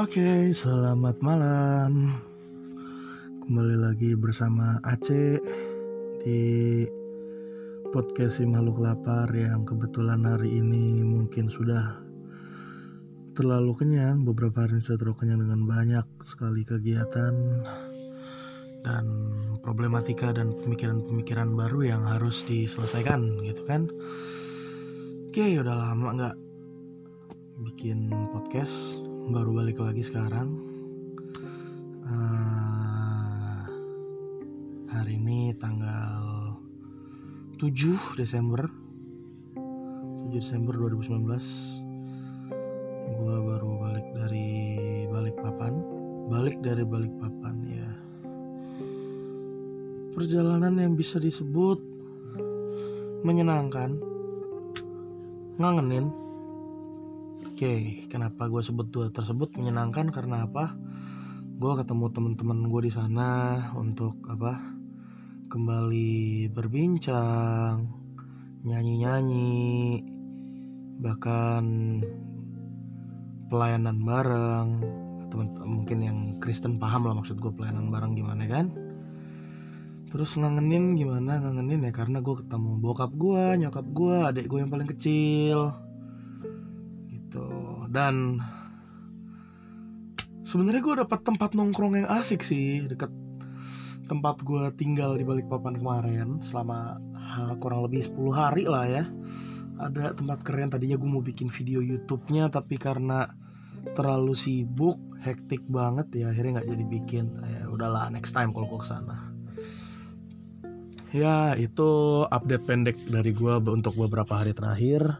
Oke, selamat malam. Kembali lagi bersama Aceh di podcast si makhluk lapar yang kebetulan hari ini mungkin sudah terlalu kenyang. Beberapa hari sudah terlalu kenyang dengan banyak sekali kegiatan dan problematika dan pemikiran-pemikiran baru yang harus diselesaikan gitu kan. Oke, udah lama nggak bikin podcast baru balik lagi sekarang. Uh, hari ini tanggal 7 Desember. 7 Desember 2019 gue baru balik dari balik papan balik dari balik papan ya. Perjalanan yang bisa disebut menyenangkan ngangenin Oke, kenapa gue sebut dua tersebut menyenangkan karena apa? Gue ketemu teman-teman gue di sana untuk apa? Kembali berbincang, nyanyi-nyanyi, bahkan pelayanan bareng. Temen, mungkin yang Kristen paham lah maksud gue pelayanan bareng gimana kan? Terus ngangenin gimana ngangenin ya karena gue ketemu bokap gue, nyokap gue, adik gue yang paling kecil dan sebenarnya gue dapat tempat nongkrong yang asik sih deket tempat gue tinggal di Balikpapan kemarin selama kurang lebih 10 hari lah ya. Ada tempat keren tadinya gue mau bikin video YouTube-nya tapi karena terlalu sibuk hektik banget ya akhirnya nggak jadi bikin. Ya udahlah next time kalau gue ke sana ya itu update pendek dari gue untuk beberapa hari terakhir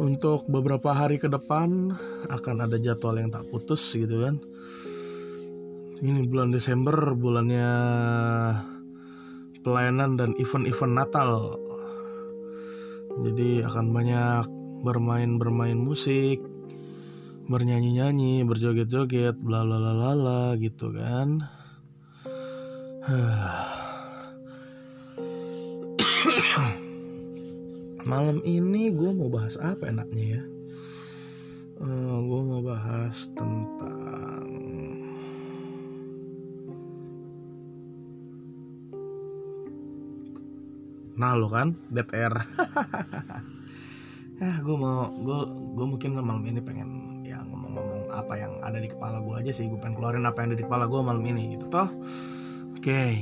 untuk beberapa hari ke depan akan ada jadwal yang tak putus gitu kan. Ini bulan Desember bulannya pelayanan dan event-event Natal. Jadi akan banyak bermain-bermain musik bernyanyi-nyanyi berjoget-joget bla bla bla bla gitu kan malam ini gue mau bahas apa enaknya ya? Uh, eh, gue mau bahas tentang nah lo kan DPR ya gue mau gue gue mungkin malam ini pengen ya ngomong-ngomong apa yang ada di kepala gue aja sih. Gue pengen keluarin apa yang ada di kepala gue malam ini gitu toh. Oke. Okay.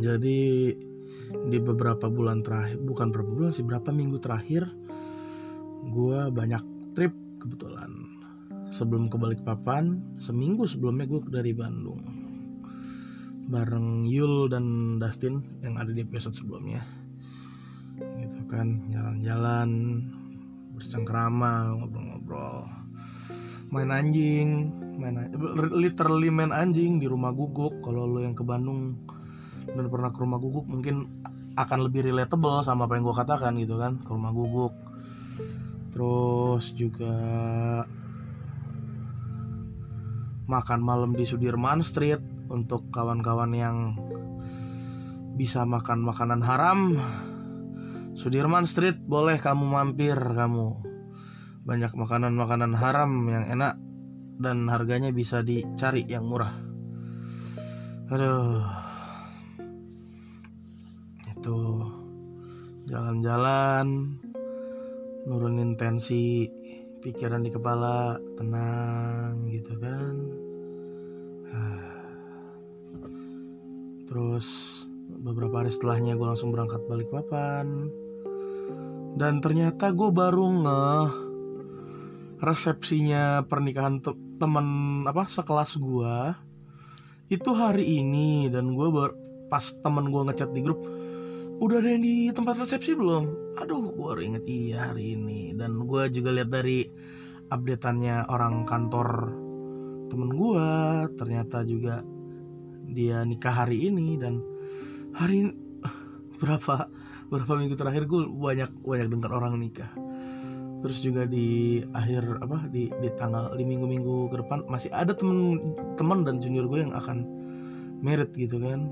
jadi di beberapa bulan terakhir bukan beberapa bulan sih berapa minggu terakhir gue banyak trip kebetulan. Sebelum ke Balikpapan seminggu sebelumnya gue dari Bandung. Bareng Yul dan Dustin yang ada di episode sebelumnya. Gitu kan jalan-jalan bercengkrama ngobrol-ngobrol. Main anjing main literally main anjing di rumah guguk. Kalau lo yang ke Bandung dan pernah ke rumah guguk mungkin akan lebih relatable sama apa yang gue katakan gitu kan ke rumah guguk. Terus juga makan malam di Sudirman Street untuk kawan-kawan yang bisa makan makanan haram. Sudirman Street boleh kamu mampir kamu. Banyak makanan-makanan haram yang enak dan harganya bisa dicari yang murah. Aduh gitu. Jalan-jalan nurunin tensi pikiran di kepala tenang gitu kan. Terus beberapa hari setelahnya gue langsung berangkat balik papan. Dan ternyata gue baru nge resepsinya pernikahan temen apa sekelas gue itu hari ini. Dan gue pas temen gue ngechat di grup udah ada yang di tempat resepsi belum? Aduh, gue baru inget iya hari ini. Dan gue juga lihat dari updateannya orang kantor temen gue, ternyata juga dia nikah hari ini dan hari ini, berapa berapa minggu terakhir gue banyak banyak dengar orang nikah. Terus juga di akhir apa di di tanggal di minggu-minggu ke depan masih ada temen teman dan junior gue yang akan merit gitu kan.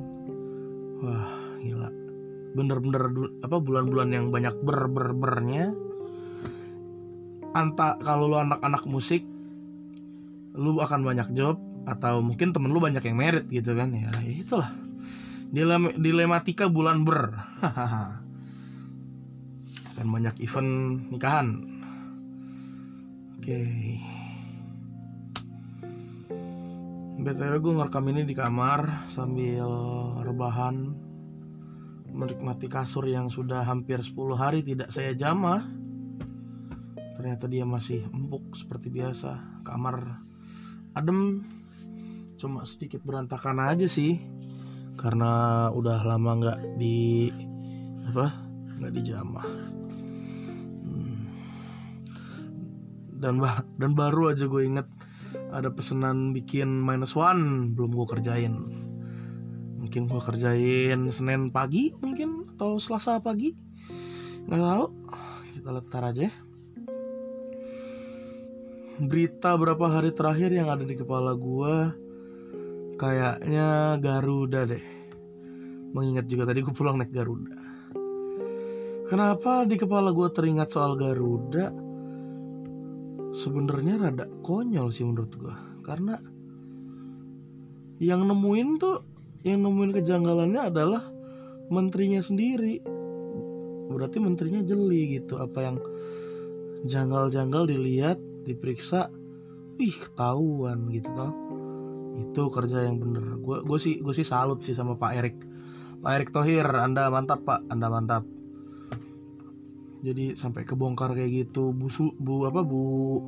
Wah, gila bener-bener apa bulan-bulan yang banyak ber ber bernya anta kalau lu anak-anak musik lu akan banyak job atau mungkin temen lu banyak yang merit gitu kan ya, ya itulah. Dilem dilematika bulan ber. Dan banyak event nikahan. Oke. Okay. btw gue ngerekam ini di kamar sambil rebahan menikmati kasur yang sudah hampir 10 hari tidak saya jamah. Ternyata dia masih empuk seperti biasa. Kamar adem cuma sedikit berantakan aja sih. Karena udah lama nggak di apa nggak dijamah hmm. dan bah dan baru aja gue inget ada pesanan bikin minus one belum gue kerjain mungkin gue kerjain senin pagi mungkin atau selasa pagi. Nggak tahu. Kita letar aja berita berapa hari terakhir yang ada di kepala gue kayaknya Garuda deh. Mengingat juga tadi gue pulang naik Garuda. Kenapa di kepala gue teringat soal Garuda? Sebenarnya rada konyol sih menurut gue karena yang nemuin tuh yang nemuin kejanggalannya adalah menterinya sendiri. Berarti menterinya jeli gitu. Apa yang janggal-janggal dilihat diperiksa ih ketahuan gitu tau itu kerja yang bener. Gue gue sih gue sih salut sih sama Pak Erik Pak Erik Thohir anda mantap Pak. Anda mantap. Jadi sampai kebongkar kayak gitu bu Su, bu apa bu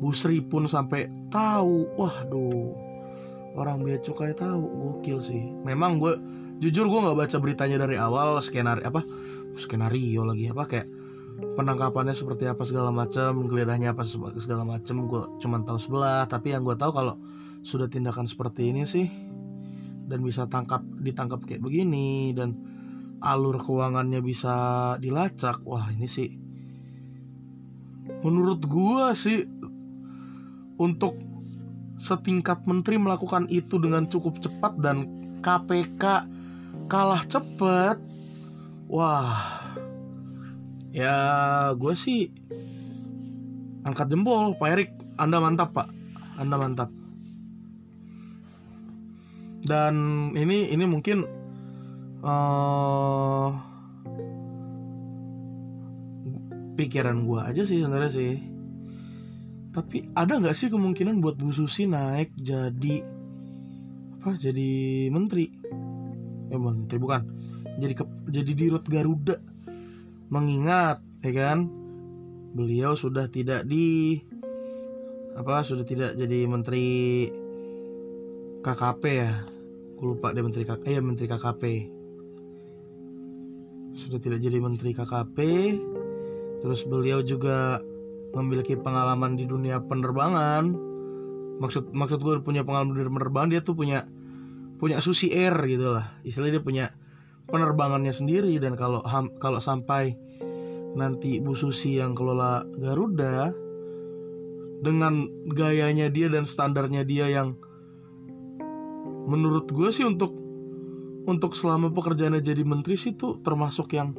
bu Sri pun sampai tahu. Wah duh orang bea cukai tahu gokil sih. Memang gue jujur gue nggak baca beritanya dari awal skenario apa skenario lagi apa kayak penangkapannya seperti apa segala macam geledahnya apa segala macam gue cuman tahu sebelah. Tapi yang gue tahu kalau sudah tindakan seperti ini sih dan bisa tangkap ditangkap kayak begini dan alur keuangannya bisa dilacak wah ini sih menurut gue sih untuk setingkat menteri melakukan itu dengan cukup cepat dan KPK kalah cepat wah. Ya gue sih angkat jempol Pak Erik. Anda mantap Pak. Anda mantap. Dan ini ini mungkin uh, pikiran gue aja sih sebenarnya sih tapi ada nggak sih kemungkinan buat Bu Susi naik jadi apa jadi menteri? Ya menteri bukan. Jadi ke, jadi dirut Garuda. Mengingat ya kan beliau sudah tidak di apa sudah tidak jadi menteri KKP ya. Aku lupa deh menteri KKP eh, ya menteri KKP sudah tidak jadi menteri KKP terus beliau juga memiliki pengalaman di dunia penerbangan. Maksud maksud gue punya pengalaman di penerbangan dia tuh punya punya susi air gitu lah. Istilahnya dia punya penerbangannya sendiri dan kalau kalau sampai nanti Bu Susi yang kelola Garuda dengan gayanya dia dan standarnya dia yang menurut gue sih untuk untuk selama pekerjaannya jadi menteri sih tuh termasuk yang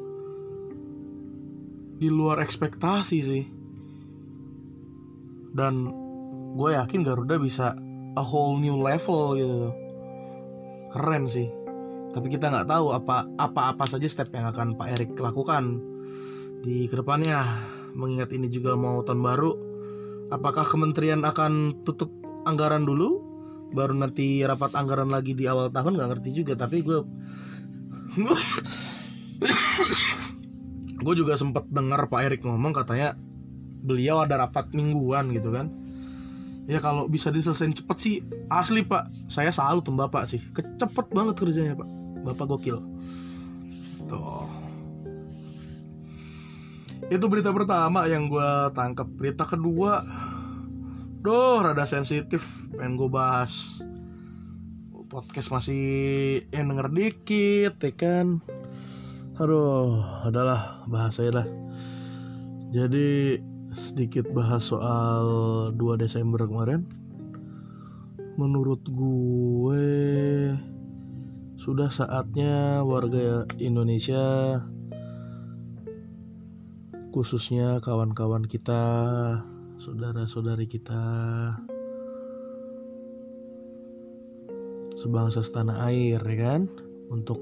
di luar ekspektasi sih dan gue yakin Garuda bisa a whole new level gitu. Keren sih. Tapi kita nggak tahu apa apa apa saja step yang akan Pak Erik lakukan di ke depannya. Mengingat ini juga mau tahun baru apakah kementerian akan tutup anggaran dulu? Baru nanti rapat anggaran lagi di awal tahun nggak ngerti juga. Tapi gue gue juga sempat dengar Pak Erik ngomong katanya beliau ada rapat mingguan gitu kan. Ya kalau bisa diselesain cepet sih asli pak. Saya salut tuh bapak sih. Kecepet banget kerjanya pak. Bapak gokil. Tuh. Itu berita pertama yang gue tangkap berita kedua Duh, rada sensitif. Pengen gue bahas. Podcast masih yang denger dikit ya kan? Aduh adalah bahasanya lah. Jadi sedikit bahas soal 2 Desember kemarin. Menurut gue sudah saatnya warga Indonesia khususnya kawan-kawan kita saudara-saudari kita sebangsa setanah air ya kan? Untuk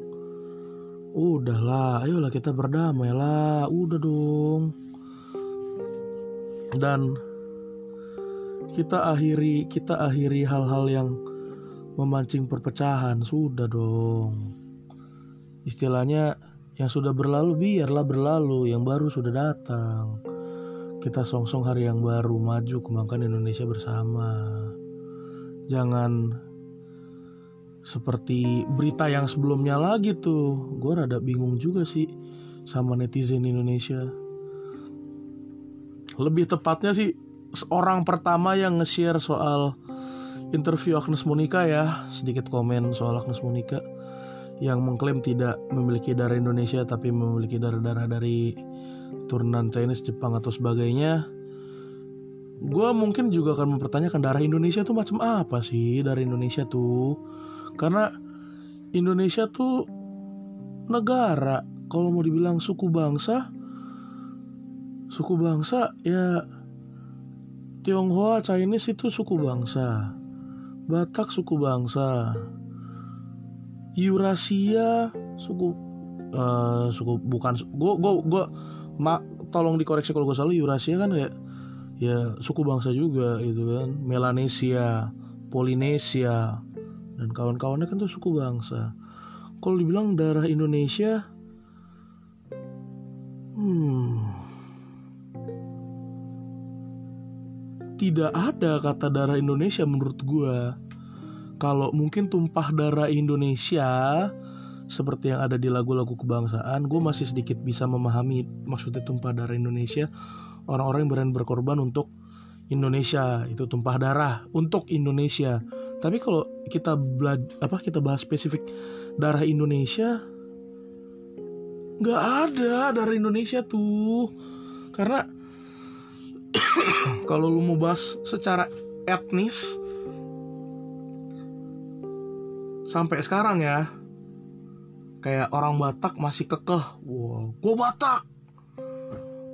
udahlah ayolah kita berdamai lah udah dong dan kita akhiri kita akhiri hal-hal yang memancing perpecahan. Sudah dong. Istilahnya yang sudah berlalu biarlah berlalu. Yang baru sudah datang. Kita songsong hari yang baru maju kembangkan Indonesia bersama. Jangan seperti berita yang sebelumnya lagi tuh. Gue rada bingung juga sih sama netizen Indonesia lebih tepatnya sih orang pertama yang nge-share soal interview Agnes Monica ya. Sedikit komen soal Agnes Monica. Yang mengklaim tidak memiliki darah Indonesia tapi memiliki darah-darah dari turunan Chinese, Jepang atau sebagainya. Gue mungkin juga akan mempertanyakan darah Indonesia tuh macam apa sih? Darah Indonesia tuh? Karena Indonesia tuh negara kalau mau dibilang suku bangsa suku bangsa ya. Tionghoa Chinese itu suku bangsa. Batak suku bangsa. Eurasia suku uh, suku bukan gue gue gue ma, tolong dikoreksi kalau gue salah Eurasia kan kayak ya suku bangsa juga gitu kan. Melanesia Polinesia dan kawan-kawannya kan tuh suku bangsa. Kalau dibilang darah Indonesia hmm tidak ada kata darah Indonesia menurut gua. Kalau mungkin tumpah darah Indonesia seperti yang ada di lagu-lagu kebangsaan gue masih sedikit bisa memahami maksudnya tumpah darah Indonesia. Orang-orang yang berani berkorban untuk Indonesia itu tumpah darah untuk Indonesia. Tapi kalau kita apa kita bahas spesifik darah Indonesia nggak ada darah Indonesia tuh. Karena kalau lu mau bahas secara etnis sampai sekarang ya kayak orang Batak masih kekeh. Wow gue Batak.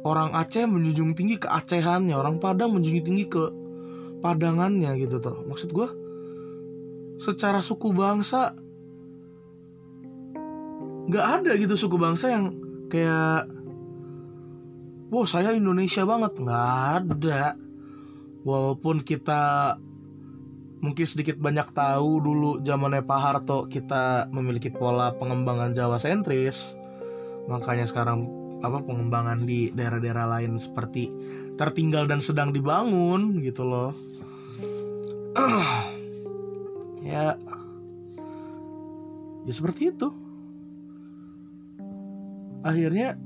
Orang Aceh menjunjung tinggi keacehannya orang Padang menjunjung tinggi ke padangannya gitu tuh maksud gue secara suku bangsa nggak ada gitu suku bangsa yang kayak wow saya Indonesia banget. Nggak ada. Walaupun kita mungkin sedikit banyak tahu dulu zamannya Pak Harto kita memiliki pola pengembangan Jawa sentris. Makanya sekarang apa pengembangan di daerah-daerah lain seperti tertinggal dan sedang dibangun gitu loh. Ya. Ya seperti itu. Akhirnya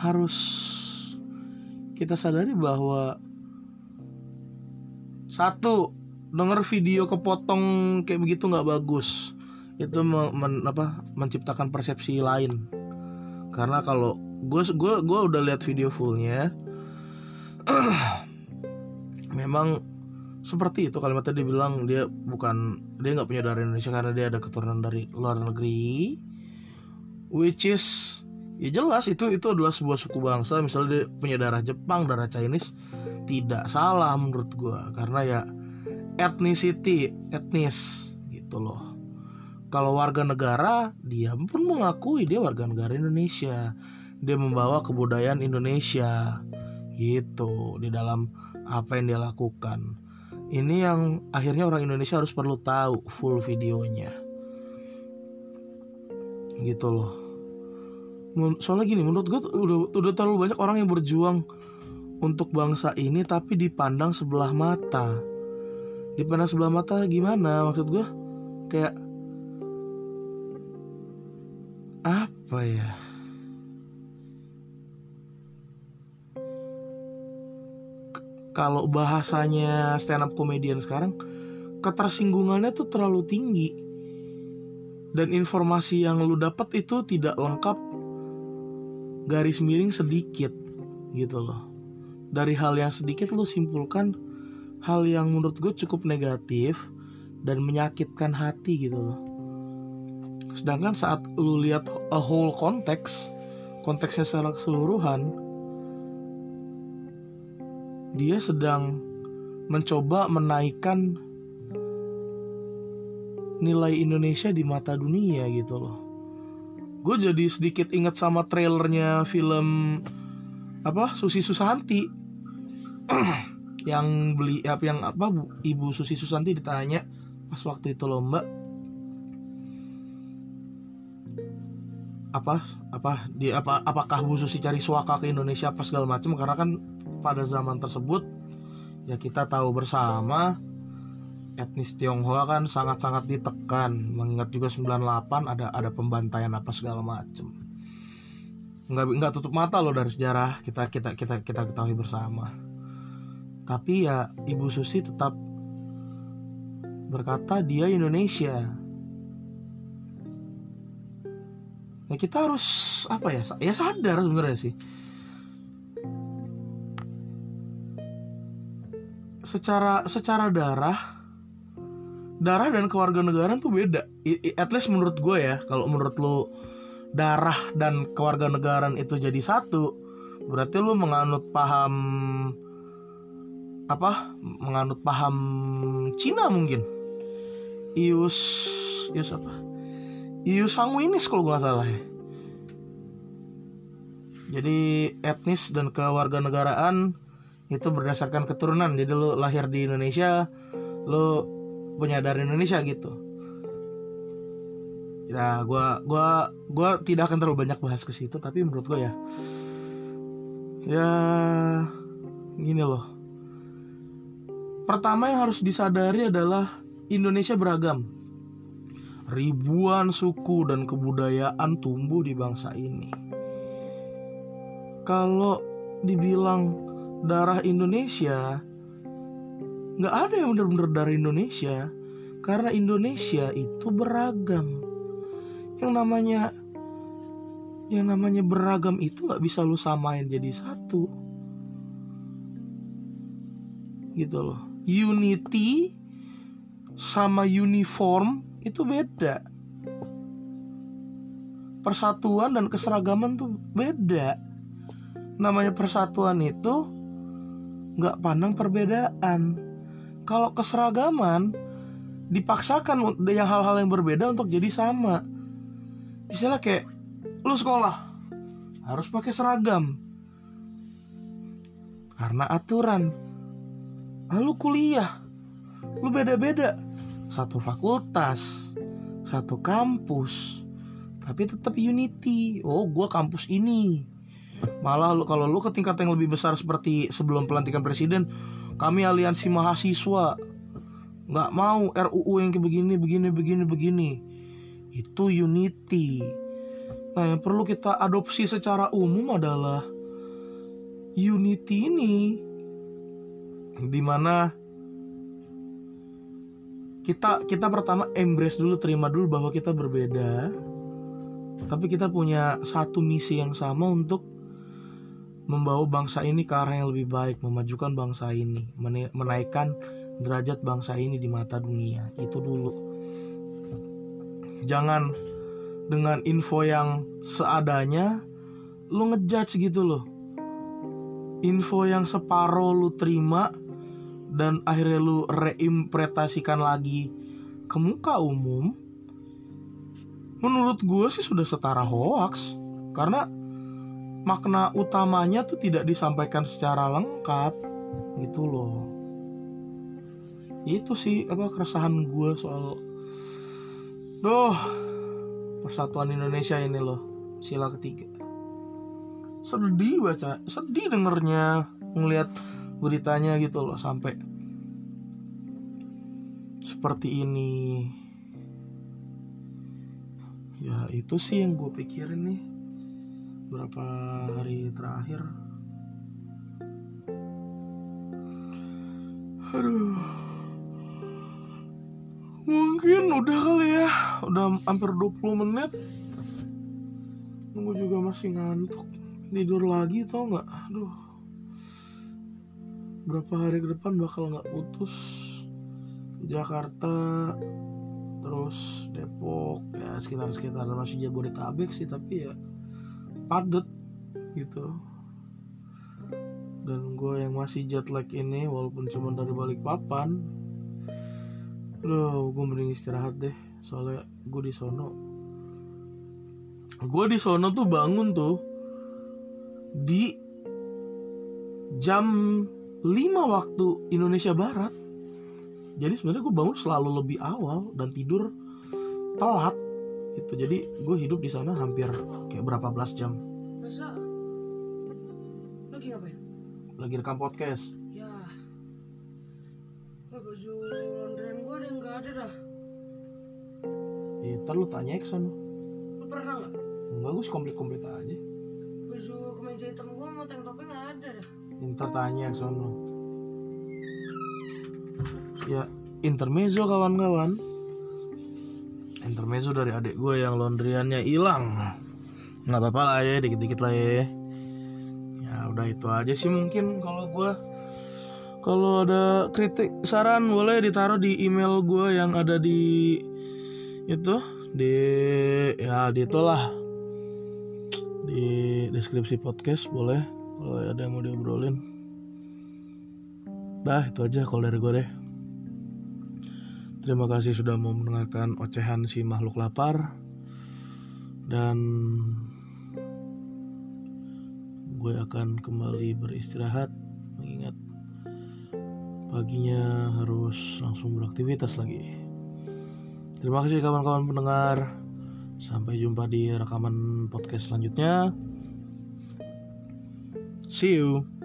harus kita sadari bahwa satu denger video kepotong kayak begitu nggak bagus. Itu men, apa, menciptakan persepsi lain. Karena kalau gue gue gue udah lihat video fullnya memang seperti itu kalimatnya dia bilang dia bukan dia nggak punya darah Indonesia karena dia ada keturunan dari luar negeri which is ya jelas itu itu adalah sebuah suku bangsa. Misalnya dia punya darah Jepang darah Chinese tidak salah menurut gue karena ya ethnicity etnis gitu loh. Kalau warga negara dia pun mengakui dia warga negara Indonesia. Dia membawa kebudayaan Indonesia gitu di dalam apa yang dia lakukan. Ini yang akhirnya orang Indonesia harus perlu tahu full videonya. Gitu loh soalnya gini menurut gue udah udah terlalu banyak orang yang berjuang untuk bangsa ini tapi dipandang sebelah mata. Dipandang sebelah mata gimana maksud gue kayak apa ya? Kalau bahasanya stand up comedian sekarang ketersinggungannya tuh terlalu tinggi. Dan informasi yang lu dapat itu tidak lengkap garis miring sedikit gitu loh dari hal yang sedikit lu simpulkan hal yang menurut gue cukup negatif dan menyakitkan hati gitu loh sedangkan saat lu lihat a whole konteks konteksnya secara keseluruhan dia sedang mencoba menaikkan nilai Indonesia di mata dunia gitu loh. Gue jadi sedikit inget sama trailernya film apa Susi Susanti. Yang beli apa yang apa Ibu Susi Susanti ditanya pas waktu itu lomba. Apa apa di apa apakah Bu Susi cari suaka ke Indonesia apa segala macam karena kan pada zaman tersebut ya kita tahu bersama etnis Tionghoa kan sangat-sangat ditekan mengingat juga 98 ada ada pembantaian apa segala macam nggak nggak tutup mata loh dari sejarah kita kita kita kita ketahui bersama tapi ya Ibu Susi tetap berkata dia Indonesia Nah kita harus apa ya? Ya sadar sebenarnya sih. Secara secara darah, darah dan kewarganegaraan tuh beda. At least menurut gue ya, kalau menurut lo darah dan kewarganegaraan itu jadi satu, berarti lo menganut paham apa? Menganut paham Cina mungkin. Ius Ius apa? Iu sanguinis kalau gue gak salah ya. Jadi etnis dan kewarganegaraan itu berdasarkan keturunan. Jadi lo lahir di Indonesia, lo punya dari Indonesia gitu. Ya, gua gua gua tidak akan terlalu banyak bahas ke situ, tapi menurut gue ya, ya gini loh. Pertama yang harus disadari adalah Indonesia beragam ribuan suku dan kebudayaan tumbuh di bangsa ini. Kalau dibilang darah Indonesia, nggak ada yang benar-benar dari Indonesia, karena Indonesia itu beragam. Yang namanya yang namanya beragam itu nggak bisa lu samain jadi satu, gitu loh. Unity sama uniform itu beda. Persatuan dan keseragaman tuh beda. Namanya persatuan itu nggak pandang perbedaan kalau keseragaman dipaksakan yang hal-hal yang berbeda untuk jadi sama misalnya kayak lu sekolah harus pakai seragam karena aturan lalu kuliah lu beda-beda satu fakultas, satu kampus, tapi tetap unity. Oh, gue kampus ini. Malah lu kalau lu ke tingkat yang lebih besar seperti sebelum pelantikan presiden, kami aliansi mahasiswa nggak mau RUU yang kayak begini, begini, begini, begini. Itu unity. Nah, yang perlu kita adopsi secara umum adalah unity ini di mana kita kita pertama embrace dulu terima dulu bahwa kita berbeda tapi kita punya satu misi yang sama untuk membawa bangsa ini ke arah yang lebih baik memajukan bangsa ini menaikkan derajat bangsa ini di mata dunia. Itu dulu. Jangan dengan info yang seadanya lu ngejudge gitu loh. Info yang separoh lu terima dan akhirnya lu reimpretasikan lagi ke muka umum menurut gue sih sudah setara hoax. Karena makna utamanya tuh tidak disampaikan secara lengkap. Gitu loh. Itu sih apa keresahan gue soal doh persatuan Indonesia ini loh sila ketiga. Sedih baca sedih dengernya ngelihat beritanya gitu loh sampai seperti ini. Ya itu sih yang gue pikirin nih berapa hari terakhir? Aduh. Mungkin udah kali ya. Udah hampir 20 menit. Gue juga masih ngantuk. Tidur lagi tau nggak? Aduh. Berapa hari ke depan bakal nggak putus. Jakarta terus Depok ya sekitar-sekitar. Masih Jabodetabek sih tapi ya padet gitu. Dan gue yang masih jet lag ini walaupun cuma dari balik papan Aduh, gue mending istirahat deh. Soalnya gue di sono. Gue di sono tuh bangun tuh di jam 5 waktu Indonesia Barat. Jadi sebenarnya gue bangun selalu lebih awal dan tidur telat itu jadi gue hidup di sana hampir kayak berapa belas jam Masa lagi ngapain? lagi rekam podcast Ya. Baju laundryan gue ada nggak ada dah. ya, ntar lu tanya ke sana Lu pernah nggak? enggak gue komplit komplit aja Baju kemeja hitam gue sama tank topnya nggak ada dah. Ntar tanya ke sana ya intermezzo kawan-kawan intermezzo dari adik gue yang laundryannya hilang. Nggak apa-apa lah ya dikit-dikit lah ya. Ya udah itu aja sih mungkin kalau gue kalau ada kritik saran boleh ditaruh di email gue yang ada di itu di ya di itulah. Di deskripsi podcast boleh kalau ada yang mau diobrolin. Dah itu aja kalau dari gue deh terima kasih sudah mau mendengarkan ocehan si makhluk lapar. Dan gue akan kembali beristirahat mengingat paginya harus langsung beraktivitas lagi. Terima kasih kawan-kawan pendengar. Sampai jumpa di rekaman podcast selanjutnya. See you